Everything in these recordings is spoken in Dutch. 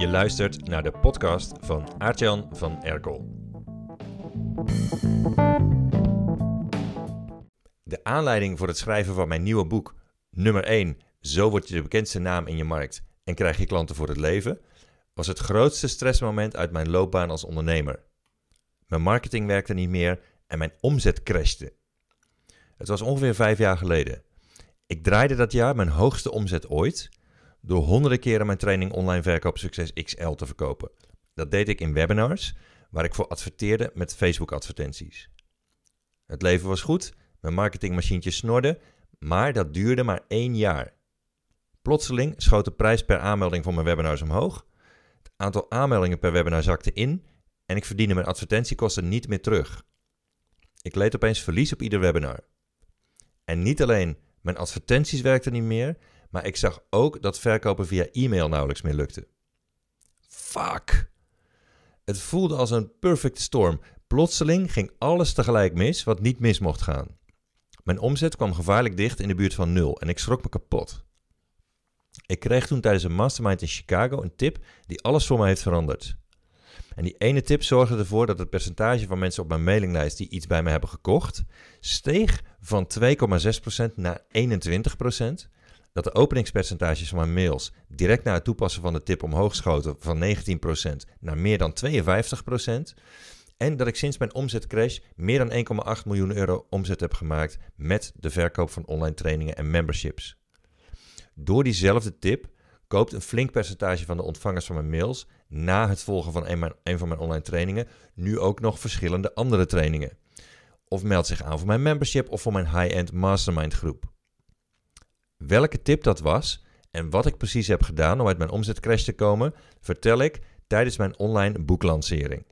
Je luistert naar de podcast van Aartjan van Erkel. De aanleiding voor het schrijven van mijn nieuwe boek, nummer 1, Zo word je de bekendste naam in je markt en krijg je klanten voor het leven, was het grootste stressmoment uit mijn loopbaan als ondernemer. Mijn marketing werkte niet meer en mijn omzet crashte. Het was ongeveer vijf jaar geleden. Ik draaide dat jaar mijn hoogste omzet ooit door honderden keren mijn training Online Verkoop Succes XL te verkopen. Dat deed ik in webinars, waar ik voor adverteerde met Facebook advertenties. Het leven was goed, mijn marketingmachientje snorde, maar dat duurde maar één jaar. Plotseling schoot de prijs per aanmelding voor mijn webinars omhoog. Het aantal aanmeldingen per webinar zakte in en ik verdiende mijn advertentiekosten niet meer terug. Ik leed opeens verlies op ieder webinar. En niet alleen mijn advertenties werkten niet meer, maar ik zag ook dat verkopen via e-mail nauwelijks meer lukte. Fuck! Het voelde als een perfect storm. Plotseling ging alles tegelijk mis wat niet mis mocht gaan. Mijn omzet kwam gevaarlijk dicht in de buurt van nul en ik schrok me kapot. Ik kreeg toen tijdens een mastermind in Chicago een tip die alles voor me heeft veranderd. En die ene tip zorgde ervoor dat het percentage van mensen op mijn mailinglijst die iets bij me hebben gekocht, steeg van 2,6% naar 21%. Dat de openingspercentages van mijn mails direct na het toepassen van de tip omhoog schoten van 19% naar meer dan 52%. En dat ik sinds mijn omzetcrash meer dan 1,8 miljoen euro omzet heb gemaakt met de verkoop van online trainingen en memberships. Door diezelfde tip koopt een flink percentage van de ontvangers van mijn mails na het volgen van een, van mijn online trainingen nu ook nog verschillende andere trainingen. Of meldt zich aan voor mijn membership of voor mijn high-end mastermind groep. Welke tip dat was en wat ik precies heb gedaan om uit mijn omzetcrash te komen, vertel ik tijdens mijn online boeklancering.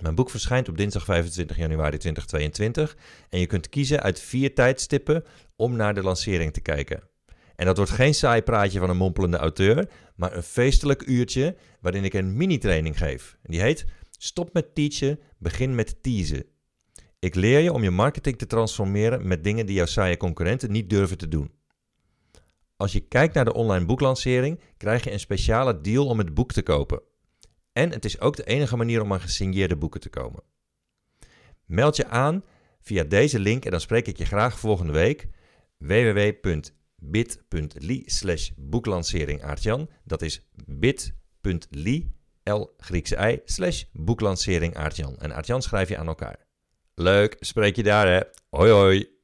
Mijn boek verschijnt op dinsdag 25 januari 2022 en je kunt kiezen uit vier tijdstippen om naar de lancering te kijken. En dat wordt geen saai praatje van een mompelende auteur, maar een feestelijk uurtje waarin ik een mini-training geef. die heet Stop met teachen, begin met teasen. Ik leer je om je marketing te transformeren met dingen die jouw saaie concurrenten niet durven te doen. Als je kijkt naar de online boeklancering, krijg je een speciale deal om het boek te kopen. En het is ook de enige manier om aan gesigneerde boeken te komen. Meld je aan via deze link en dan spreek ik je graag volgende week. www.bit.ly slash boeklancering. Dat is bit.ly L Griekse I slash boeklancering. En Aartjan schrijf je aan elkaar. Leuk, spreek je daar hè. Hoi hoi.